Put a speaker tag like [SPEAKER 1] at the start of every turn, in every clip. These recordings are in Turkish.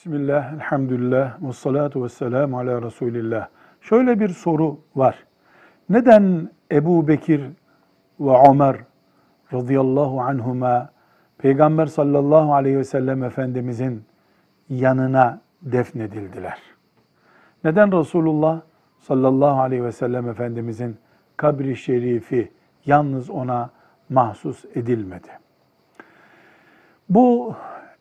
[SPEAKER 1] Bismillah, elhamdülillah, ve salatu ve selamu ala Resulillah. Şöyle bir soru var. Neden Ebu Bekir ve Ömer radıyallahu anhuma Peygamber sallallahu aleyhi ve sellem Efendimizin yanına defnedildiler? Neden Resulullah sallallahu aleyhi ve sellem Efendimizin kabri şerifi yalnız ona mahsus edilmedi? Bu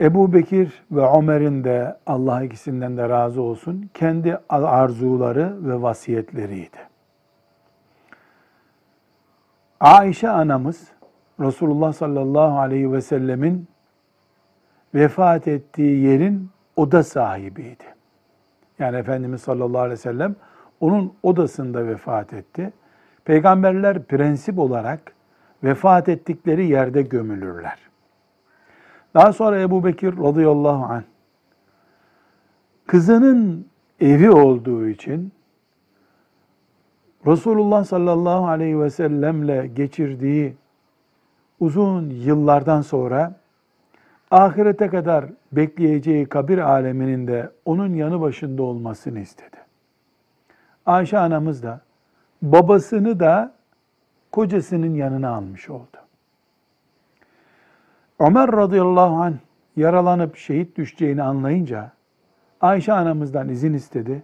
[SPEAKER 1] Ebu Bekir ve Ömer'in de Allah ikisinden de razı olsun kendi arzuları ve vasiyetleriydi. Ayşe anamız Resulullah sallallahu aleyhi ve sellemin vefat ettiği yerin oda sahibiydi. Yani Efendimiz sallallahu aleyhi ve sellem onun odasında vefat etti. Peygamberler prensip olarak vefat ettikleri yerde gömülürler. Daha sonra Ebu Bekir radıyallahu anh kızının evi olduğu için Resulullah sallallahu aleyhi ve sellemle geçirdiği uzun yıllardan sonra ahirete kadar bekleyeceği kabir aleminin de onun yanı başında olmasını istedi. Ayşe anamız da babasını da kocasının yanına almış oldu. Ömer radıyallahu anh yaralanıp şehit düşeceğini anlayınca Ayşe anamızdan izin istedi.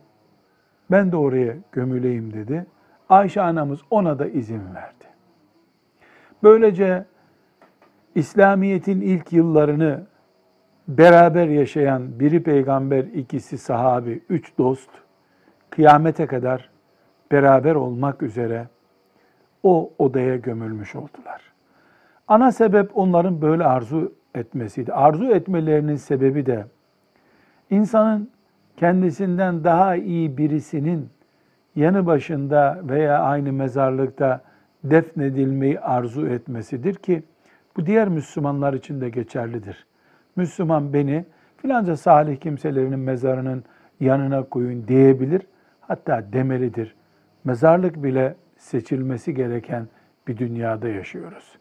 [SPEAKER 1] Ben de oraya gömüleyim dedi. Ayşe anamız ona da izin verdi. Böylece İslamiyet'in ilk yıllarını beraber yaşayan biri peygamber, ikisi sahabi, üç dost kıyamete kadar beraber olmak üzere o odaya gömülmüş oldular. Ana sebep onların böyle arzu etmesiydi. Arzu etmelerinin sebebi de insanın kendisinden daha iyi birisinin yanı başında veya aynı mezarlıkta defnedilmeyi arzu etmesidir ki bu diğer Müslümanlar için de geçerlidir. Müslüman beni filanca salih kimselerinin mezarının yanına koyun diyebilir. Hatta demelidir. Mezarlık bile seçilmesi gereken bir dünyada yaşıyoruz.